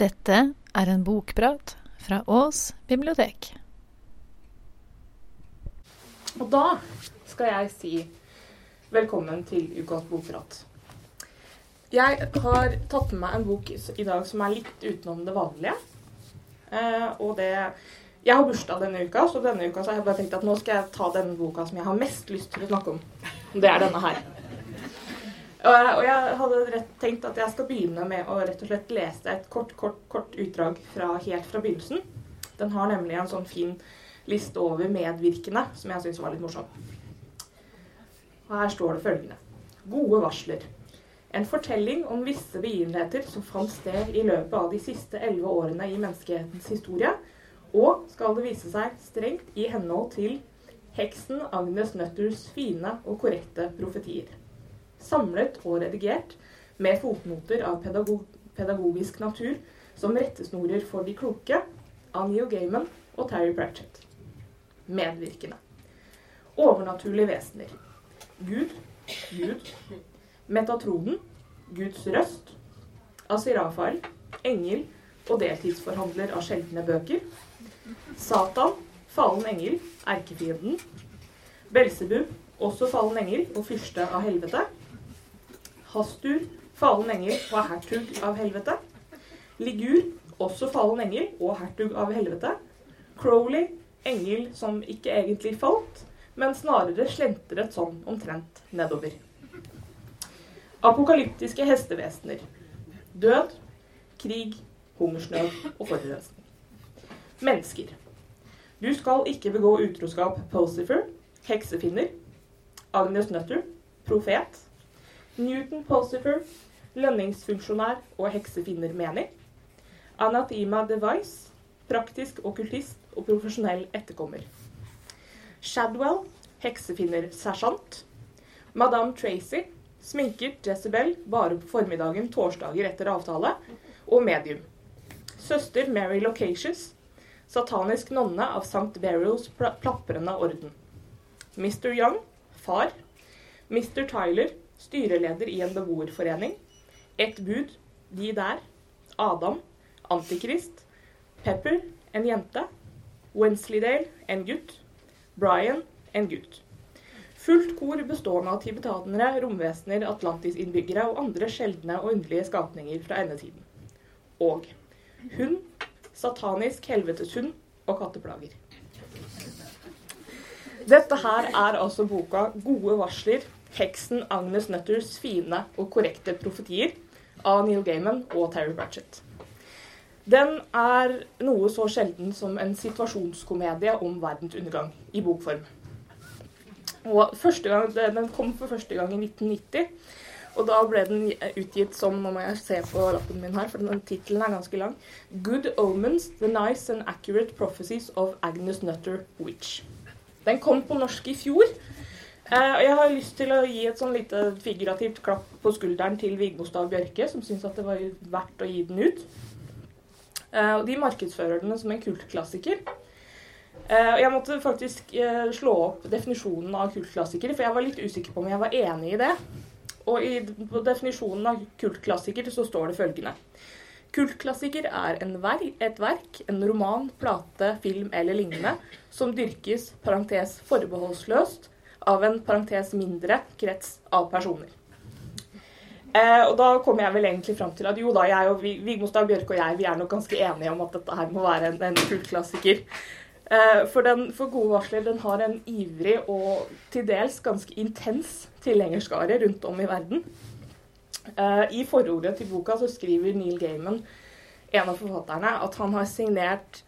Dette er en bokprat fra Ås bibliotek. Og da skal jeg si velkommen til ukas bokprat. Jeg har tatt med meg en bok i dag som er litt utenom det vanlige. Eh, og det Jeg har bursdag denne uka, så denne uka så har jeg bare tenkt at nå skal jeg ta den boka som jeg har mest lyst til å snakke om. Det er denne her. Og jeg hadde rett tenkt at jeg skal begynne med å rett og slett lese et kort, kort, kort utdrag fra, helt fra begynnelsen. Den har nemlig en sånn fin liste over medvirkende som jeg syns var litt morsom. Og her står det følgende. Gode varsler. En fortelling om visse begivenheter som fant sted i løpet av de siste elleve årene i menneskehetens historie, og skal det vise seg strengt i henhold til heksen Agnes Nøtters fine og korrekte profetier. Samlet og redigert med fotnoter av pedagog pedagogisk natur som rettesnorer for de kloke av Neil Gaiman og Terry Pratchett. Medvirkende. Overnaturlige vesener. Gud, Gud, Metatroden, Guds røst, Asirafael, engel og deltidsforhandler av sjeldne bøker, Satan, fallen engel, erkefienden, Belsebub, også fallen engel og fyrste av helvete, Hastur, fallen engel og hertug av helvete, Ligur, også fallen engel og hertug av helvete, Crowley, engel som ikke egentlig falt, men snarere slentret sånn omtrent nedover. Apokalyptiske hestevesener. Død, krig, hungersnød og forurensning. Mennesker. Du skal ikke begå utroskap, Pulsifer, heksefinner, Agnes Nutter, profet, Newton Pulsifer, lønningsfunksjonær og heksefinner menig, Anathema Device, praktisk okkultist og profesjonell etterkommer. Shadwell, heksefinner sersjant, Madame Tracy, Sminket Jezebel bare på formiddagen torsdager etter avtale. Og medium. Søster Mary Locacious. Satanisk nonne av St. Burials plaprende orden. Mr. Young. Far. Mr. Tyler. Styreleder i en beboerforening. Ett bud. De der. Adam. Antikrist. Pepper. En jente. Wensleydale. En gutt. Brian. En gutt. Fullt kor bestående av tibetanere, romvesener, Atlantis-innbyggere og andre sjeldne og underlige skapninger fra endetiden. Og hund, satanisk helveteshund og katteplager. Dette her er altså boka 'Gode varsler heksen Agnes Nutters fine og korrekte profetier' av Neil Gaiman og Terry Pratchett. Den er noe så sjelden som en situasjonskomedie om verdens undergang i bokform. Og gang, Den kom for første gang i 1990. Og da ble den utgitt som Nå må jeg se på lappen min her, for den tittelen er ganske lang. 'Good Omens The Nice and Accurate Prophecies of Agnes Nutter Witch'. Den kom på norsk i fjor. Eh, jeg har lyst til å gi et sånn lite figurativt klapp på skulderen til Vigmostad Bjørke, som syns at det var verdt å gi den ut. Eh, de markedsfører den som en kultklassiker. Uh, jeg måtte faktisk slå opp definisjonen av kultklassiker, for jeg var litt usikker på om jeg var enig i det. Og i, definisjonen av kultklassiker så står det følgende. Kultklassiker er ver et verk, en roman, plate, film eller lignende, som dyrkes parentes forbeholdsløst av en parentes mindre krets av personer. Eh, og da kommer jeg vel egentlig fram til at jo da, jeg og Vigmostad Bjørke og jeg vi er nok ganske enige om at dette her må være en, en kultklassiker. Eh, for, den, for Gode varsler den har en ivrig og til dels ganske intens tilhengerskare rundt om i verden. Eh, I forordet til boka så skriver Neil Gaiman, en av forfatterne, at han har signert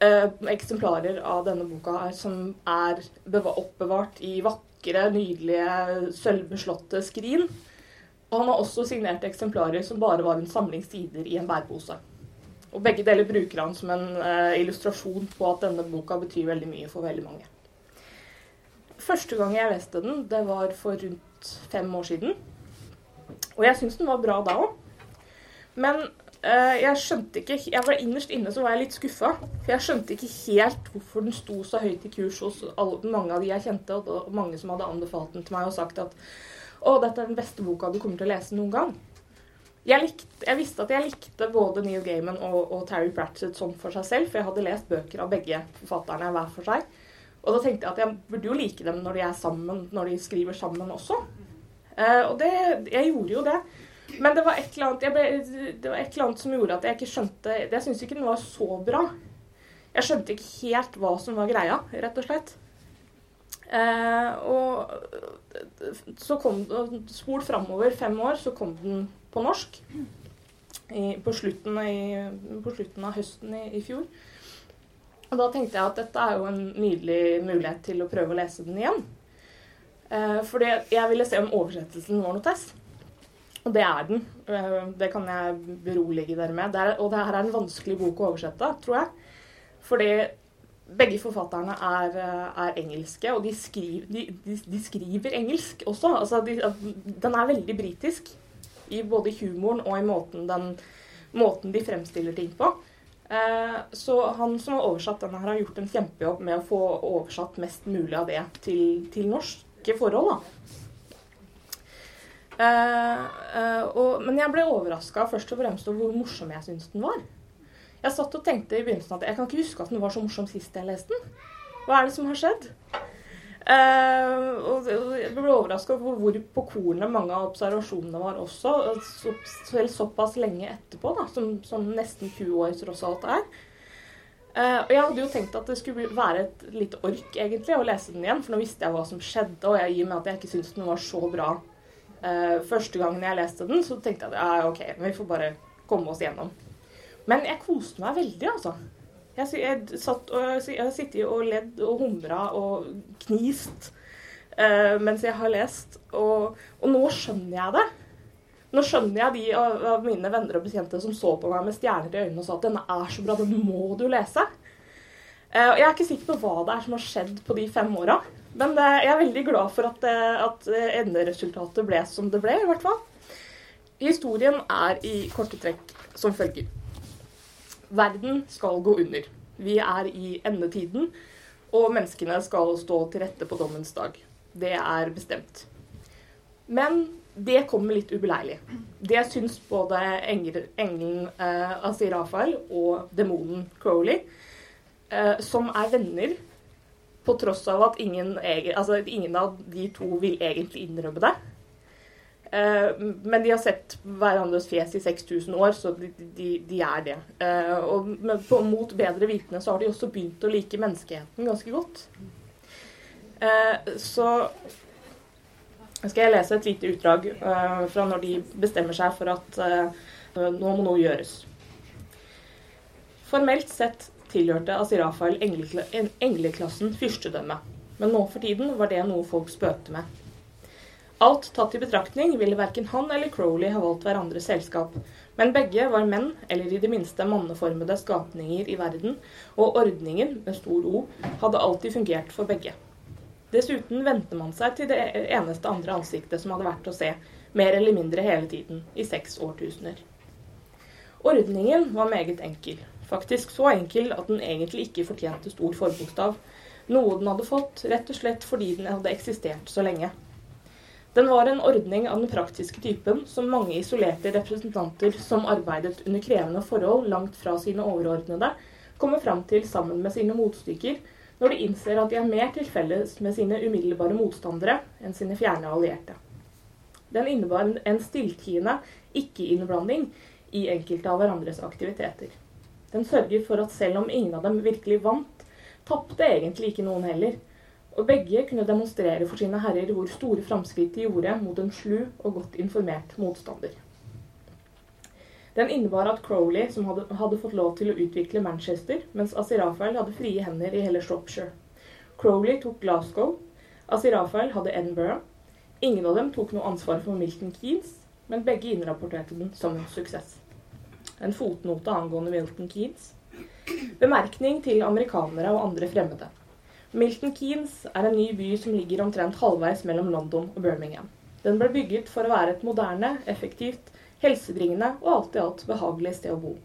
eksemplarer av denne boka som er oppbevart i vakre, nydelige, sølvbeslåtte skrin. Og han har også signert eksemplarer som bare var en samling sider i en bærepose. Og begge deler bruker han som en uh, illustrasjon på at denne boka betyr veldig mye for veldig mange. Første gang jeg leste den, det var for rundt fem år siden. Og jeg syns den var bra da òg. Men jeg skjønte ikke Jeg var innerst inne så var jeg litt skuffa. For jeg skjønte ikke helt hvorfor den sto så høyt i kurs hos alle, mange av de jeg kjente, og mange som hadde anbefalt den til meg og sagt at å, dette er den beste boka du kommer til å lese noen gang. jeg, likte, jeg, visste at jeg likte både Neil Gaiman og, og Terry Pratchett sånn for seg selv, for jeg hadde lest bøker av begge forfatterne hver for seg. Og da tenkte jeg at jeg burde jo like dem når de er sammen, når de skriver sammen også. Eh, og det, jeg gjorde jo det. Men det var, et eller annet, ble, det var et eller annet som gjorde at jeg ikke skjønte Jeg syns ikke den var så bra. Jeg skjønte ikke helt hva som var greia, rett og slett. Eh, og så kom det Spol framover fem år, så kom den på norsk. I, på, slutten i, på, slutten av høsten i, i, fjor. Og da tenkte jeg at dette er jo en nydelig mulighet til å prøve å lese den igjen. Eh, fordi jeg ville se om oversettelsen var noe test. Og det er den. Eh, det kan jeg berolige dere med. Det er, og det her er en vanskelig bok å oversette, tror jeg. Fordi begge forfatterne er, eh, er engelske, og de skriver, de, de, de skriver engelsk også. Altså, de, den er veldig britisk, i både humoren og i måten, den, måten de fremstiller ting på. Eh, så han som har oversatt denne, her har gjort en kjempejobb med å få oversatt mest mulig av det til, til norske forhold. da. Uh, uh, og, men jeg ble overraska først og fremst over hvor morsom jeg syns den var. Jeg satt og tenkte i begynnelsen at jeg kan ikke huske at den var så morsom sist jeg leste den. Hva er det som har skjedd? Uh, og jeg ble overraska over hvor på kornet mange av observasjonene var også. Så, selv såpass lenge etterpå, da, som, som, nesten 20 år tross alt er. Uh, og jeg hadde jo tenkt at det skulle være et litt ork egentlig å lese den igjen, for nå visste jeg hva som skjedde, og jeg, og med at jeg ikke syntes den var så bra uh, første gangen jeg leste den, så tenkte jeg at ja, OK, vi får bare komme oss gjennom. Men jeg koste meg veldig, altså. Jeg, har sittet og ledd og humra og knist uh, mens jeg har lest. Og, og, nå skjønner jeg det. Nå skjønner jeg de av, av, mine venner og bekjente som så på meg med stjerner i øynene og sa at denne er så bra, den må du lese. Uh, jeg er ikke sikker på hva det er som har skjedd på de fem åra. Men uh, jeg er veldig glad for at, at enderesultatet ble som det ble, i hvert fall. Historien er i korte trekk som følger. Verden skal gå under. Vi er i endetiden, og menneskene skal stå til rette på dommens dag. Det er bestemt. Men det kommer litt ubeleilig. Det syns både engelen eh, Asirafael og demonen Crowley, eh, som er venner, på tross av at ingen, altså, ingen av de to vil egentlig innrømme det. Eh, men de har sett hverandres fjes i 6000 år, så de, de, de er det. Eh, og mot bedre vitende så har de også begynt å like menneskeheten ganske godt. Eh, så skal jeg lese et lite utdrag fra når de bestemmer seg for at nå må noe gjøres. Formelt sett tilhørte Asirafael engleklassen fyrstedømme, men nå for tiden var det noe folk spøkte med. Alt tatt i betraktning ville verken han eller Crowley ha valgt hverandres selskap, men begge var menn, eller i det minste manneformede skapninger i verden, og ordningen, med stor O, hadde alltid fungert for begge. Dessuten vente man seg til det eneste andre ansiktet som hadde vært å se, mer eller mindre hele tiden, i seks årtusener. Ordningen var meget enkel, faktisk så enkel at den egentlig ikke fortjente stor forbokstav, noe den hadde fått rett og slett fordi den hadde eksistert så lenge. Den var en ordning av den praktiske typen som mange isolerte representanter som arbeidet under krevende forhold langt fra sine overordnede, kommer fram til sammen med sine motstykker når de innser at de er mer til felles med sine umiddelbare motstandere enn sine fjerne allierte. Den innebar en stilltiende ikke-innblanding i enkelte av hverandres aktiviteter. Den sørger for at selv om ingen av dem virkelig vant, tapte egentlig ikke noen heller og begge kunne demonstrere for sine herrer hvor store framskritt de gjorde mot en slu og godt informert motstander. Den innebar at Crowley, som hadde, hadde, fått lov til å utvikle Manchester, mens Asirafael hadde frie hender i hele Shropshire. Crowley tok Glasgow, Asirafael hadde Edinburgh. Ingen av dem tok noe ansvar for Milton Keanes, men begge innrapporterte den som en suksess. En fotnote angående Milton Keanes. Bemerkning til amerikanere og andre fremmede. Milton Keanes er en ny by som ligger omtrent halvveis mellom London og Birmingham. Den ble bygget for å være et moderne, effektivt, helsebringende og alt i alt behagelig sted å bo.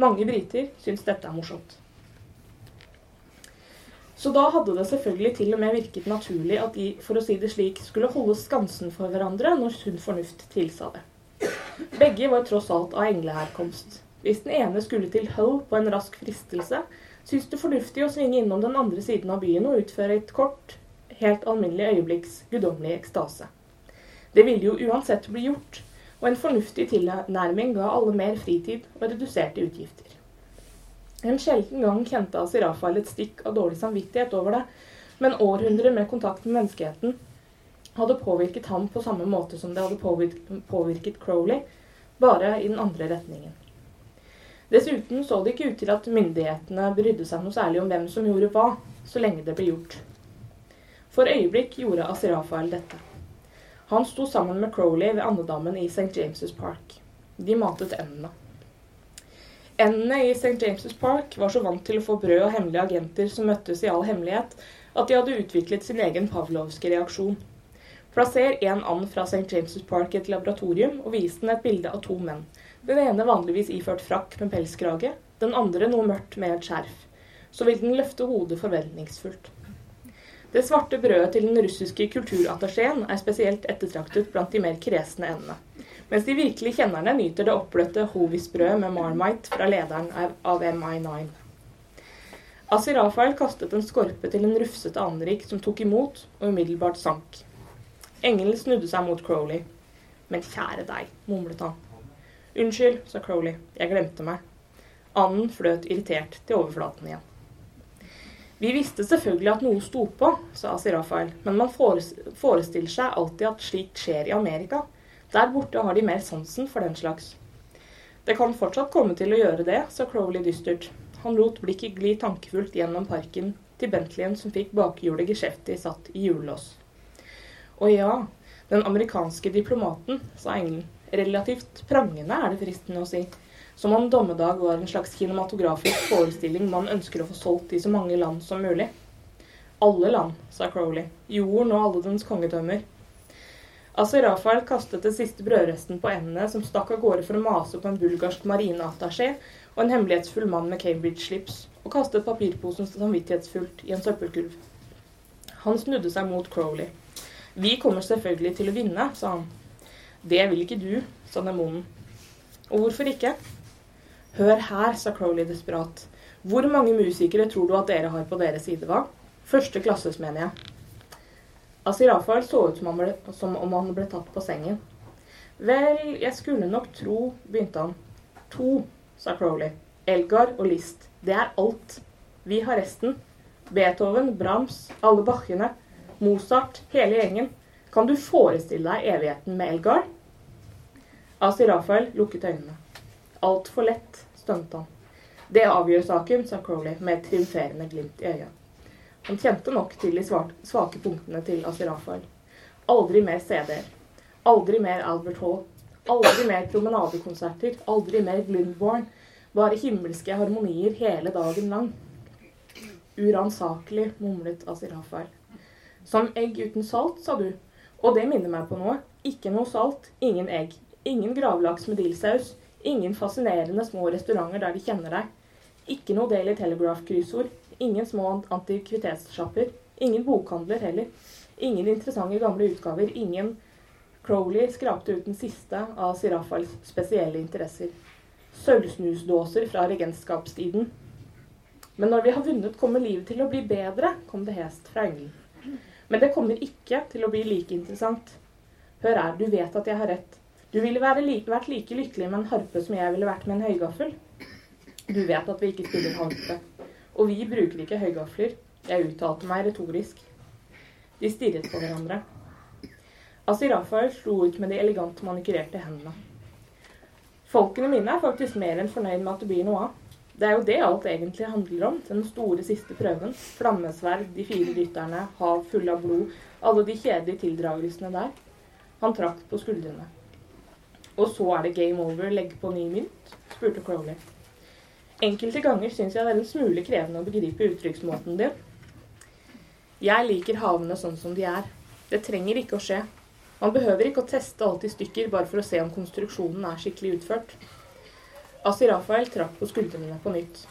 Mange briter syns dette er morsomt. Så da hadde det selvfølgelig til og med virket naturlig at de, for å si det slik, skulle holde skansen for hverandre når sunn fornuft tilsa det. Begge var tross alt av engleherkomst. Hvis den ene skulle til Hull på en rask fristelse, syntes det fornuftig å svinge innom den andre siden av byen og utføre et kort, helt alminnelig øyeblikks guddommelig ekstase. Det ville jo uansett bli gjort, og en fornuftig tilnærming ga alle mer fritid og reduserte utgifter. En sjelden gang kjente Asirafael et stikk av dårlig samvittighet over det, men århundrer med kontakt med menneskeheten hadde påvirket ham på samme måte som det hadde påvirket Crowley, bare i den andre retningen. Dessuten så det ikke ut til at myndighetene brydde seg noe særlig om hvem som gjorde hva, så lenge det ble gjort. For øyeblikk gjorde Asirafael dette. Han sto sammen med Crowley ved andedammen i St. James' Park. De matet endene. Endene i St. James' Park var så vant til å få brød av hemmelige agenter som møttes i all hemmelighet, at de hadde utviklet sin egen pavlovske reaksjon. Plasser en and fra St. James' Park i et laboratorium og vis den et bilde av to menn den ene vanligvis iført frakk med pelskrage, den andre noe mørkt med et skjerf. Så vil den løfte hodet forventningsfullt. Det svarte brødet til den russiske kulturattachéen er spesielt ettertraktet blant de mer kresne endene. Mens de virkelige kjennerne nyter det oppbløtte hovisbrødet med marmite fra lederen av MI9. Asir Rafael kastet en skorpe til en rufsete anrik som tok imot og umiddelbart sank. Engelen snudde seg mot Crowley. Men kjære deg, mumlet han. Unnskyld, sa Crowley. Jeg glemte meg. Anden fløt irritert til overflaten igjen. Vi visste selvfølgelig at noe sto på, sa Asirafael, men man forestiller seg alltid at slikt skjer i Amerika. Der borte har de mer sansen for den slags. Det kan fortsatt komme til å gjøre det, sa Crowley dystert. Han lot blikket gli tankefullt gjennom parken til Bentleyen som fikk bakhjulet geskjeftig satt i hjullås. Å ja, den amerikanske diplomaten, sa engelen. Relativt prangende, er det fristende å si. Som om dommedag var en slags kinematografisk forestilling man ønsker å få solgt i så mange land som mulig. Alle land, sa Crowley. Jorden og alle dens kongedømmer. Altså Rafael kastet den siste brødresten på endene, som stakk av gårde for å mase på en bulgarsk marineattaché og en hemmelighetsfull mann med Cambridge-slips, og kastet papirposen samvittighetsfullt i en søppelkurv. Han snudde seg mot Crowley. Vi kommer selvfølgelig til å vinne, sa han. Det vil ikke du, sa demonen. Og hvorfor ikke? Hør her, sa Crowley desperat. Hvor mange musikere tror du at dere har på deres side, hva? Første klasses, mener jeg. Asirafal så ut som, ble, som om han ble tatt på sengen. Vel, jeg skulle nok tro, begynte han. To, sa Crowley. Elgar og List. Det er alt. Vi har resten. Beethoven, Brahms, alle Bachene, Mozart, hele gjengen. Kan du forestille deg evigheten med Elgar? Asir Rafael lukket øynene. Altfor lett, stønte han. Det avgjør saken, sa Crowley med et triumferende glimt i øyet. Han kjente nok til de svake punktene til Asir Rafael. Aldri mer CD-er. Aldri mer Albert Hall. Aldri mer promenadekonserter. Aldri mer Glynborn. Bare himmelske harmonier hele dagen lang. Uransakelig, mumlet Asir Rafael. Som egg uten salt, sa du. Og det minner meg på noe. Ikke noe salt, ingen egg. Ingen gravlaks med dillsaus. Ingen fascinerende små restauranter der de kjenner deg. Ikke noe Daily Telegraph-kryssord. Ingen små antikvitetssjapper. Ingen bokhandler heller. Ingen interessante gamle utgaver. Ingen Crowley skrapte ut den siste av Sirafals spesielle interesser. Sølvsnusdåser fra regentskapstiden. Men når vi har vunnet, kommer livet til å bli bedre, kom det hest fra engelen. Men det kommer ikke til å bli like interessant. Hør her, du vet at jeg har rett. Du ville like, vært like lykkelig med en harpe som jeg ville vært med en høygaffel. Du vet at vi ikke spiller harpe. Og vi bruker ikke høygafler. Jeg uttalte meg retorisk. De stirret på hverandre. Asirafael slo ut med de elegant manikurerte hendene. Folkene mine er faktisk mer enn fornøyd med at det blir noe av. Det er jo det alt egentlig handler om. Den store siste prøven. Flammesverd, de fire rytterne, hav fulle av blod. Alle de kjedelige tildragelsene der. Han trakk på skuldrene. Og så er det game over, legge på ny mynt? spurte Crowley. Enkelte ganger syns jeg det er en smule krevende å begripe uttrykksmåten din. Jeg liker havene sånn som de er. Det trenger ikke å skje. Man behøver ikke å teste alt i stykker bare for å se om konstruksjonen er skikkelig utført. Asirafael trakk på skuldrene på nytt.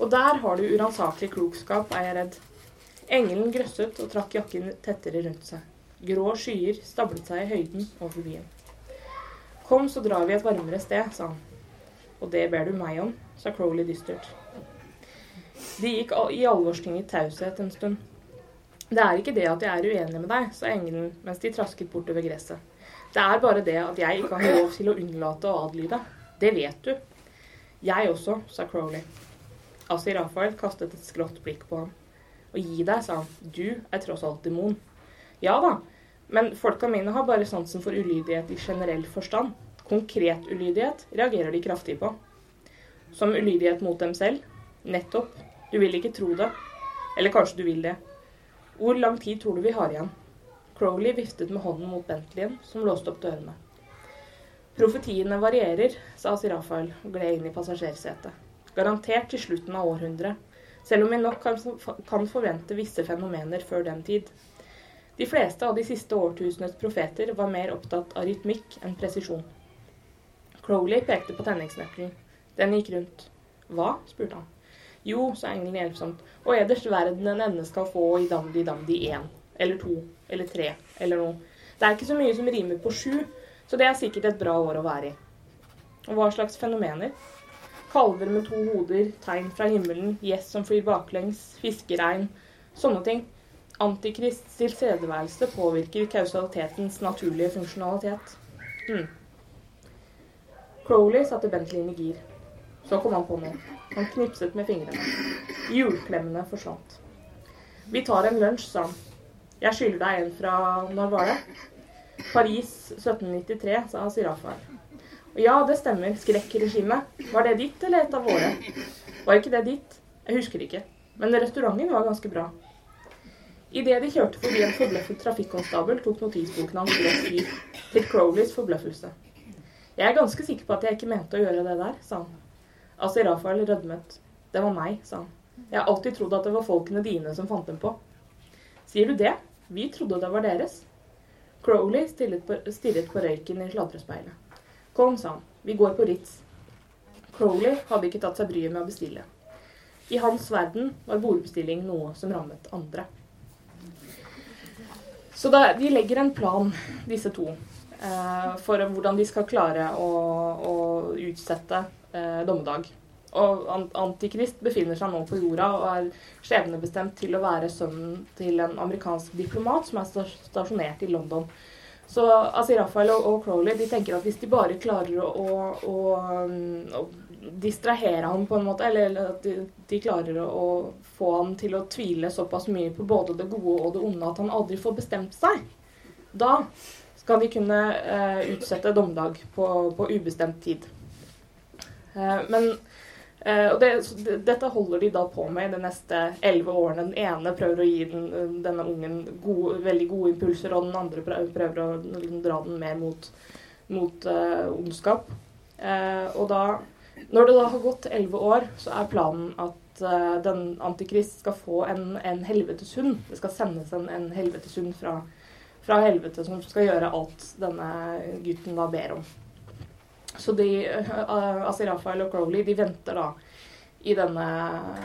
Og der har du uransakelig klokskap, er jeg redd. Engelen grøsset og trakk jakken tettere rundt seg. Grå skyer stablet seg i høyden over byen. Kom, så drar vi et varmere sted, sa han. Og det ber du meg om, sa Crowley dystert. De gikk i alvorstynget taushet en stund. Det er ikke det at jeg er uenig med deg, sa engelen mens de trasket bortover gresset. Det er bare det at jeg ikke har lov til å unnlate å adlyde. Det vet du. Jeg også, sa Crowley. Asi Rafael kastet et skrått blikk på ham. Og gi deg, sa han. Du er tross alt demon. Ja da, men folka mine har bare sansen for ulydighet i generell forstand. Konkret ulydighet reagerer de kraftig på. Som ulydighet mot dem selv. Nettopp. Du vil ikke tro det. Eller kanskje du vil det. Hvor lang tid tror du vi har igjen? Crowley viftet med hånden mot Bentleyen, som låste opp dørene. Profetiene varierer, sa Sirafael og gled inn i passasjersetet. Garantert til slutten av århundret, selv om vi nok kan forvente visse fenomener før den tid. De fleste av de siste årtusenets profeter var mer opptatt av rytmikk enn presisjon. Crowley pekte på tenningsnøkkelen. Den gikk rundt. Hva? spurte han. Jo, sa engelen hjelpsomt, og eders verden en ende skal få i damdi-damdi én. Eller to. Eller tre. Eller noe. Det er ikke så mye som rimer på sju, så det er sikkert et bra år å være i. Og hva slags fenomener? Kalver med to hoder, tegn fra himmelen, gjess som flyr baklengs, fiskeregn. Sånne ting. Antikrists tilstedeværelse påvirker kausalitetens naturlige funksjonalitet. Hmm. Crowley satte Bentley i gir. Så kom han på noe. Han knipset med fingrene. Hjulklemmene forsvant. Vi tar en lunsj, sa han. Jeg skylder deg en fra Når var det? Paris 1793, sa Sirafael. Ja, det stemmer. Skrekkregimet. Var det ditt eller et av våre? Var ikke det ditt? Jeg husker ikke. Men restauranten var ganske bra. Idet de kjørte forbi en forbløffet trafikkonstabel, tok notisboken hans gress fyr, til Crowleys forbløffelse. Jeg er ganske sikker på at jeg ikke mente å gjøre det der, sa han. Altså, Rafael rødmet. Det var meg, sa han. Jeg har alltid trodd at det var folkene dine som fant dem på. Sier du det? Vi trodde det var deres. Crowley stirret på røyken i sladrespeilet. Kom, sa han. Vi går på Ritz. Crowley hadde ikke tatt seg bryet med å bestille. I hans verden var bordbestilling noe som rammet andre. Så da, de legger en plan, disse to, eh, for hvordan de skal klare å, å utsette eh, dommedag. Og Antikrist befinner seg nå på jorda og er skjebnebestemt til å være sønnen til en amerikansk diplomat som er stasjonert i London. Så altså, Raphael og, Crowley de tenker at hvis de bare klarer å, å, å, å distrahere ham på en måte, eller at de, de klarer å få ham til å tvile såpass mye på både det gode og det onde at han aldri får bestemt seg, da skal de kunne eh, utsette dommedag på, på, ubestemt tid. Eh, men og det, dette holder de da på med de neste elleve årene. Den ene prøver å gi den, denne ungen gode, veldig gode impulser, og den andre prøver å liksom dra den mer mot, mot uh, ondskap. Uh, og da, når det da har gått elleve år, så er planen at uh, den antikrist skal få en, en helveteshund. Det skal sendes en, en helveteshund fra, fra, helvete som skal gjøre alt denne gutten da ber om. Så de, uh, altså Raphael og Crowley de venter da i denne,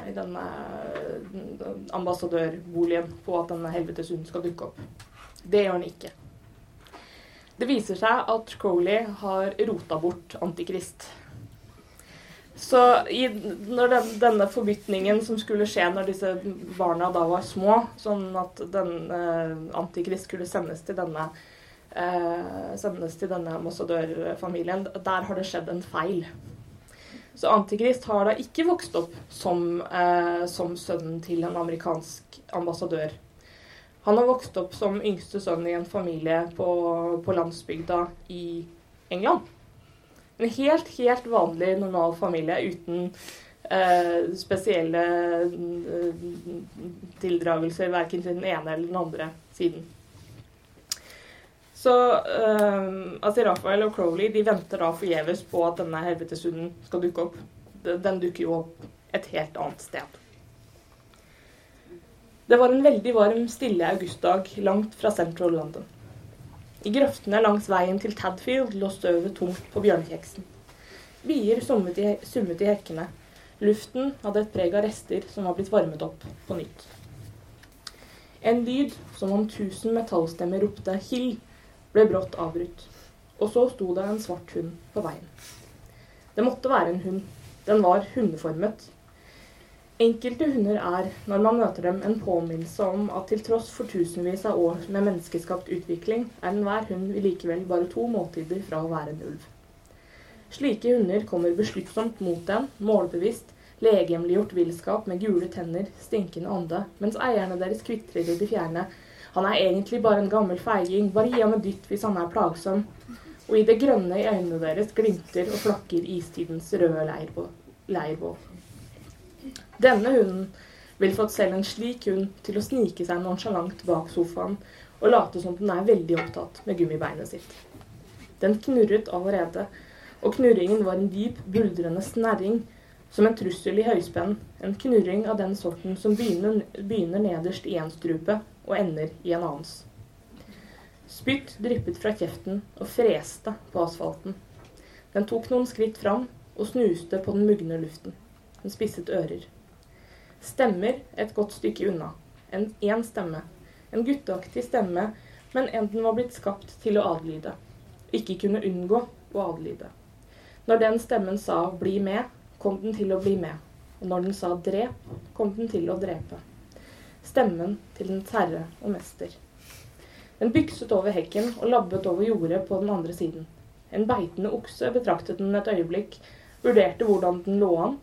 i denne ambassadørboligen på at denne helveteshunden skal dukke opp. Det gjør han ikke. Det viser seg at Crowley har rota bort Antikrist. Så i, når den, denne forbytningen som skulle skje når disse barna da var små, sånn at den eh, antikrist skulle sendes til denne eh, sendes til denne ambassadørfamilien, der har det skjedd en feil. Så Antikrist har da ikke vokst opp som, eh, som sønnen til en amerikansk ambassadør. Han har vokst opp som yngste sønn i en familie på, på landsbygda i England. En helt, helt vanlig, normal familie uten eh, spesielle eh, tildragelser verken til den ene eller den andre siden. Så eh, altså Raphael og Crowley de venter da forgjeves på at denne helveteshunden skal dukke opp. Den dukker jo opp et helt annet sted. Det var en veldig varm, stille augustdag langt fra Central London. I grøftene langs veien til Tadfield lå støvet tungt på bjørnekjeksen. Bier summet i, summet i hekkene. Luften hadde et preg av rester som var blitt varmet opp på nytt. En lyd som om tusen metallstemmer ropte 'Hill', ble brått avbrutt. og så sto det en svart hund på veien. Det måtte være en hund. Den var hundeformet. Enkelte hunder er, når man møter dem, en påminnelse om at til tross for tusenvis av år med menneskeskapt utvikling, er enhver hund likevel bare to måltider fra å være en ulv. Slike hunder kommer besluttsomt mot en, målbevisst, legemliggjort villskap med gule tenner, stinkende ånde, mens eierne deres kvitrer i det fjerne. Han er egentlig bare en gammel feiging, bare gi ham en dytt hvis han er plagsom. Og i det grønne i øynene deres glimter og flakker istidens røde leirbål. Denne hunden ville fått selv en slik hund til å snike seg nonsjalant bak sofaen og late som den er veldig opptatt med gummibeinet sitt. Den knurret allerede, og knurringen var en dyp, buldrende snerring som en trussel i høyspenn, en knurring av den sorten som begynner, begynner nederst i en strupe og ender i en annens. Spytt dryppet fra kjeften og freste på asfalten. Den tok noen skritt fram og snuste på den mugne luften. Den spisset ører. Stemmer et godt stykke unna. En én stemme. En gutteaktig stemme, men en den var blitt skapt til å adlyde. Ikke kunne unngå å adlyde. Når den stemmen sa 'bli med', kom den til å bli med. Og når den sa 'drep', kom den til å drepe. Stemmen til den herre og mester. Den bykset over hekken og labbet over jordet på den andre siden. En beitende okse betraktet den et øyeblikk, vurderte hvordan den lå an,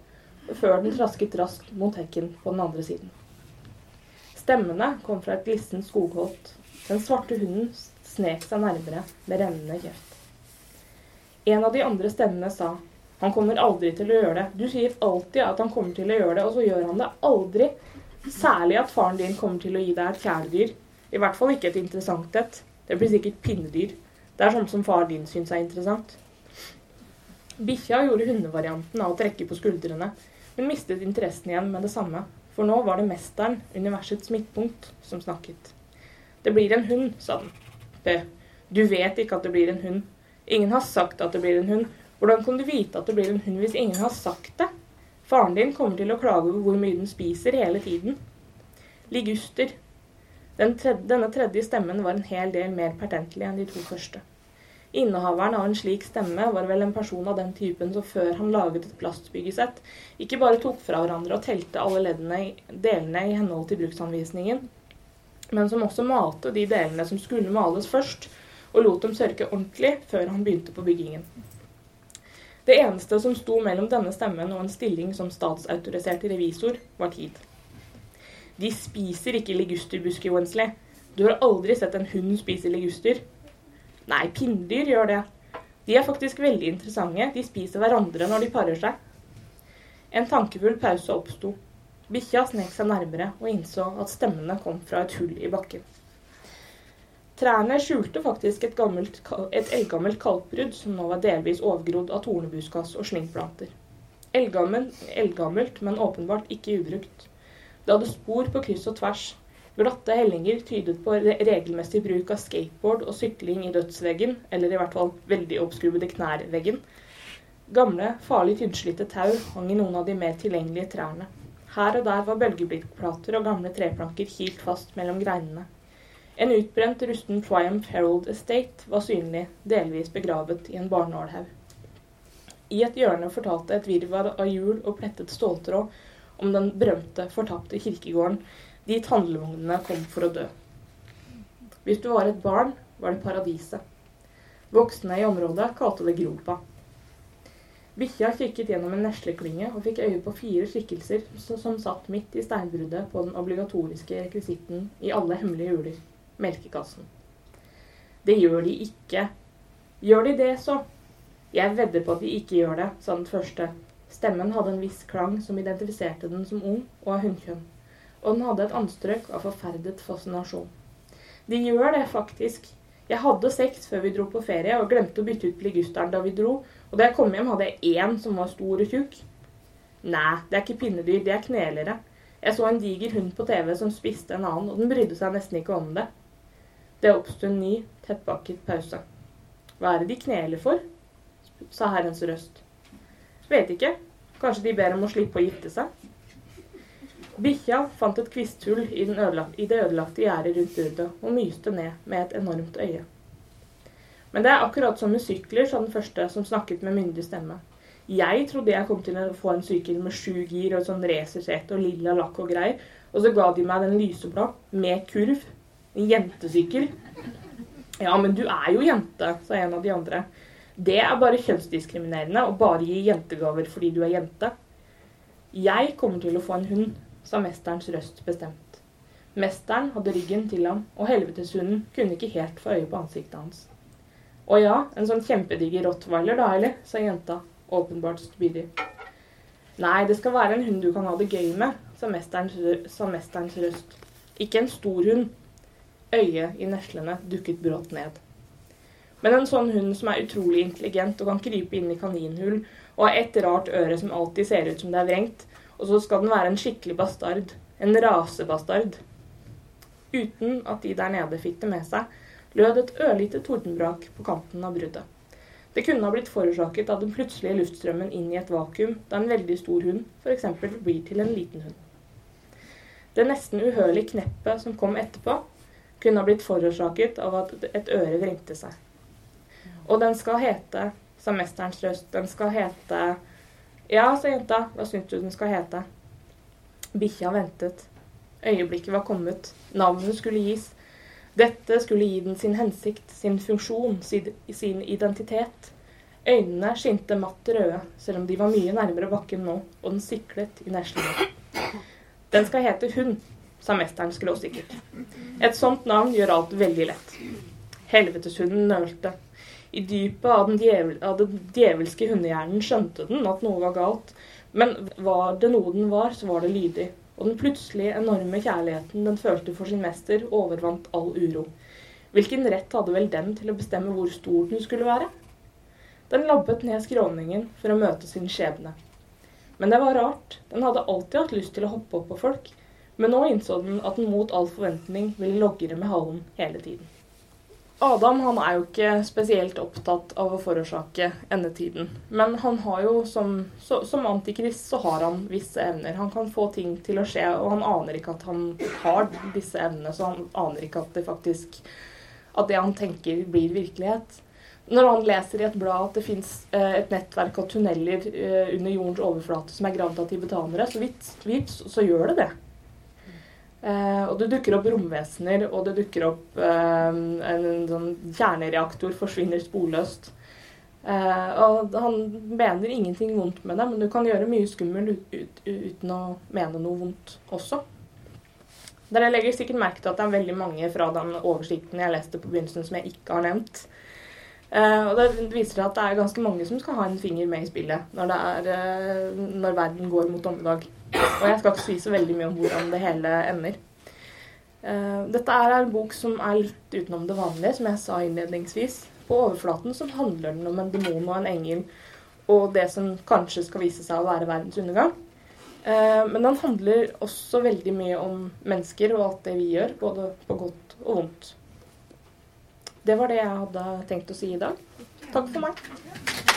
før den trasket raskt mot hekken på den andre siden. Stemmene kom fra et glissent skogholt. Den svarte hunden snek seg nærmere med rennende kjeft. En av de andre stemmene sa han kommer aldri til å gjøre det. Du sier alltid at han kommer til å gjøre det, og så gjør han det aldri. Særlig at faren din kommer til å gi deg et kjæledyr. I hvert fall ikke et interessant et. Det blir sikkert pinnedyr. Det er sånt som far din syns er interessant. Bikkja gjorde hundevarianten av å trekke på skuldrene, hun mistet interessen igjen med det samme, for nå var det mesteren, universets midtpunkt, som snakket. Det blir en hund, sa den. Bø, du vet ikke at det blir en hund. Ingen har sagt at det blir en hund. Hvordan kan du vite at det blir en hund hvis ingen har sagt det? Faren din kommer til å klage over hvor mye den spiser hele tiden. Liguster. Den tredje, denne tredje stemmen var en hel del mer pertentlig enn de to første. Innehaveren av en slik stemme var vel en person av den typen som før han laget et plastbyggesett, ikke bare tok fra hverandre og telte alle leddene, delene i henhold til bruksanvisningen, men som også malte de delene som skulle males først, og lot dem sørke ordentlig før han begynte på byggingen. Det eneste som sto mellom denne stemmen og en stilling som statsautorisert revisor, var tid. De spiser ikke ligusterbusker, Wensley. Du har aldri sett en hund spise liguster. Nei, pinndyr gjør det. De er faktisk veldig interessante. De spiser hverandre når de parer seg. En tankefull pause oppsto. Bikkja snek seg nærmere og innså at stemmene kom fra et hull i bakken. Trærne skjulte faktisk et, gammelt, et eldgammelt kalkbrudd som nå var delvis overgrodd av tornebuskas og slyngplanter. Eldgammelt, men åpenbart ikke ubrukt. Det hadde spor på kryss og tvers, Glatte hellinger tydet på regelmessig bruk av skateboard og sykling i dødsveggen, eller i hvert fall veldig oppskrubbede knærveggen. Gamle, farlig tynnslitte tau hang i noen av de mer tilgjengelige trærne. Her og der var bølgeblikkplater og gamle treplanker kilt fast mellom greinene. En utbrent, rusten Triumph Herald Estate var synlig, delvis begravet i en barnålhaug. I et hjørne fortalte et virvar av hjul og plettet ståltråd om den berømte, fortapte kirkegården dit handlevognene kom for å dø. Hvis du var et barn, var det paradiset. Voksne i området kalte det gropa. Bikkja kikket gjennom en nesleklynge og fikk øye på fire skikkelser som satt midt i steinbruddet på den obligatoriske rekvisitten i alle hemmelige huler melkekassen. Det gjør de ikke. Gjør de det, så? Jeg vedder på at de ikke gjør det, sa den første. Stemmen hadde en viss klang som identifiserte den som ung og av hunnkjønn og den hadde et anstrøk av forferdet fascinasjon. De gjør det, faktisk. Jeg hadde seks før vi dro på ferie, og glemte å bytte ut ligusteren da vi dro. Og da jeg kom hjem, hadde jeg én som var stor og tjukk. Nei, det er ikke pinnedyr, det er knelere. Jeg så en diger hund på TV som spiste en annen, og den brydde seg nesten ikke om det. Det oppsto en ny, tettpakket pause. Hva er det de kneler for? sa herrens røst. Vet ikke. Kanskje de ber om å slippe å gifte seg? Bikkja fant et kvisthull i, i det ødelagte gjerdet rundt bruddet og myste ned med et enormt øye. Men det er akkurat som med sykler, sa den første som snakket med myndig stemme. Jeg trodde jeg kom til å få en sykkel med sju gir og sånn racersete og lilla lakk og greier. Og så ga de meg den lyseblå med kurv. En jentesykkel. Ja, men du er jo jente, sa en av de andre. Det er bare kjønnsdiskriminerende å bare gi jentegaver fordi du er jente. Jeg kommer til å få en hund, sa mesterens røst bestemt. Mesteren hadde ryggen til ham, og helveteshunden kunne ikke helt få øye på ansiktet hans. Å ja, en sånn kjempediger rottweiler da, eller? sa jenta, åpenbart spydig. Nei, det skal være en hund du kan ha det gøy med, sa mesterens, sa mesterens røst. Ikke en stor hund. Øyet i neslene dukket brått ned. Men en sånn hund som er utrolig intelligent og kan krype inn i kaninhull og har ett rart øre som alltid ser ut som det er vrengt, og så skal den være en skikkelig bastard. En rasebastard. Uten at de der nede fikk det med seg, lød et ørlite tordenbrak på kanten av bruddet. Det kunne ha blitt forårsaket av den plutselige luftstrømmen inn i et vakuum da en veldig stor hund f.eks. blir til en liten hund. Det nesten uhørlige kneppet som kom etterpå, kunne ha blitt forårsaket av at et øre vrengte seg. Og den skal hete, sa mesterens røst, den skal hete Ja, sa jenta, hva syns du den skal hete? Bikkja ventet. Øyeblikket var kommet. Navnet skulle gis. Dette skulle gi den sin hensikt, sin funksjon, sin identitet. Øynene skinte matt røde, selv om de var mye nærmere bakken nå, og den siklet i neslene. Den skal hete Hund, sa mesteren skråsikkert. Et sånt navn gjør alt veldig lett. Helveteshunden nølte. I dypet av den, djevel, av den djevelske hundehjernen skjønte den at noe var galt. Men var det noe den var, så var det lydig. Og den plutselig enorme kjærligheten den følte for sin mester, overvant all uro. Hvilken rett hadde vel den til å bestemme hvor stor den skulle være? Den labbet ned skråningen for å møte sin skjebne. Men det var rart. Den hadde alltid hatt lyst til å hoppe opp på folk. Men nå innså den at den mot all forventning ville logre med halen hele tiden. Adam han er jo ikke spesielt opptatt av å forårsake endetiden. Men han har jo som, så, som antikrist så har han visse evner. Han kan få ting til å skje, og han aner ikke at han har disse evnene. Så han aner ikke at det faktisk at det han tenker, blir virkelighet. Når han leser i et blad at det fins eh, et nettverk av tunneler eh, under jordens overflate som er gravd av tibetanere, så vips, vidt så gjør det det. Eh, og det dukker opp romvesener, og det dukker opp eh, en, sånn kjernereaktor forsvinner sporløst. Eh, og han mener ingenting vondt med det, men du kan gjøre mye skummel ut, ut, uten å mene noe vondt også. Dere legger sikkert merke til at det er veldig mange fra den oversikten jeg leste på begynnelsen som jeg ikke har nevnt. Uh, og det viser at det er ganske mange som skal ha en finger med i spillet når, er, uh, når verden går mot dommedag. Og jeg skal ikke si så veldig mye om hvordan det hele ender. Uh, dette er en bok som er litt utenom det vanlige, som jeg sa innledningsvis. På overflaten så handler den om en demon og en engel og det som kanskje skal vise seg å være verdens undergang. men den handler også veldig mye om mennesker og alt det vi gjør, både på godt og vondt. Det var det jeg hadde tenkt å si i dag. Takk for meg.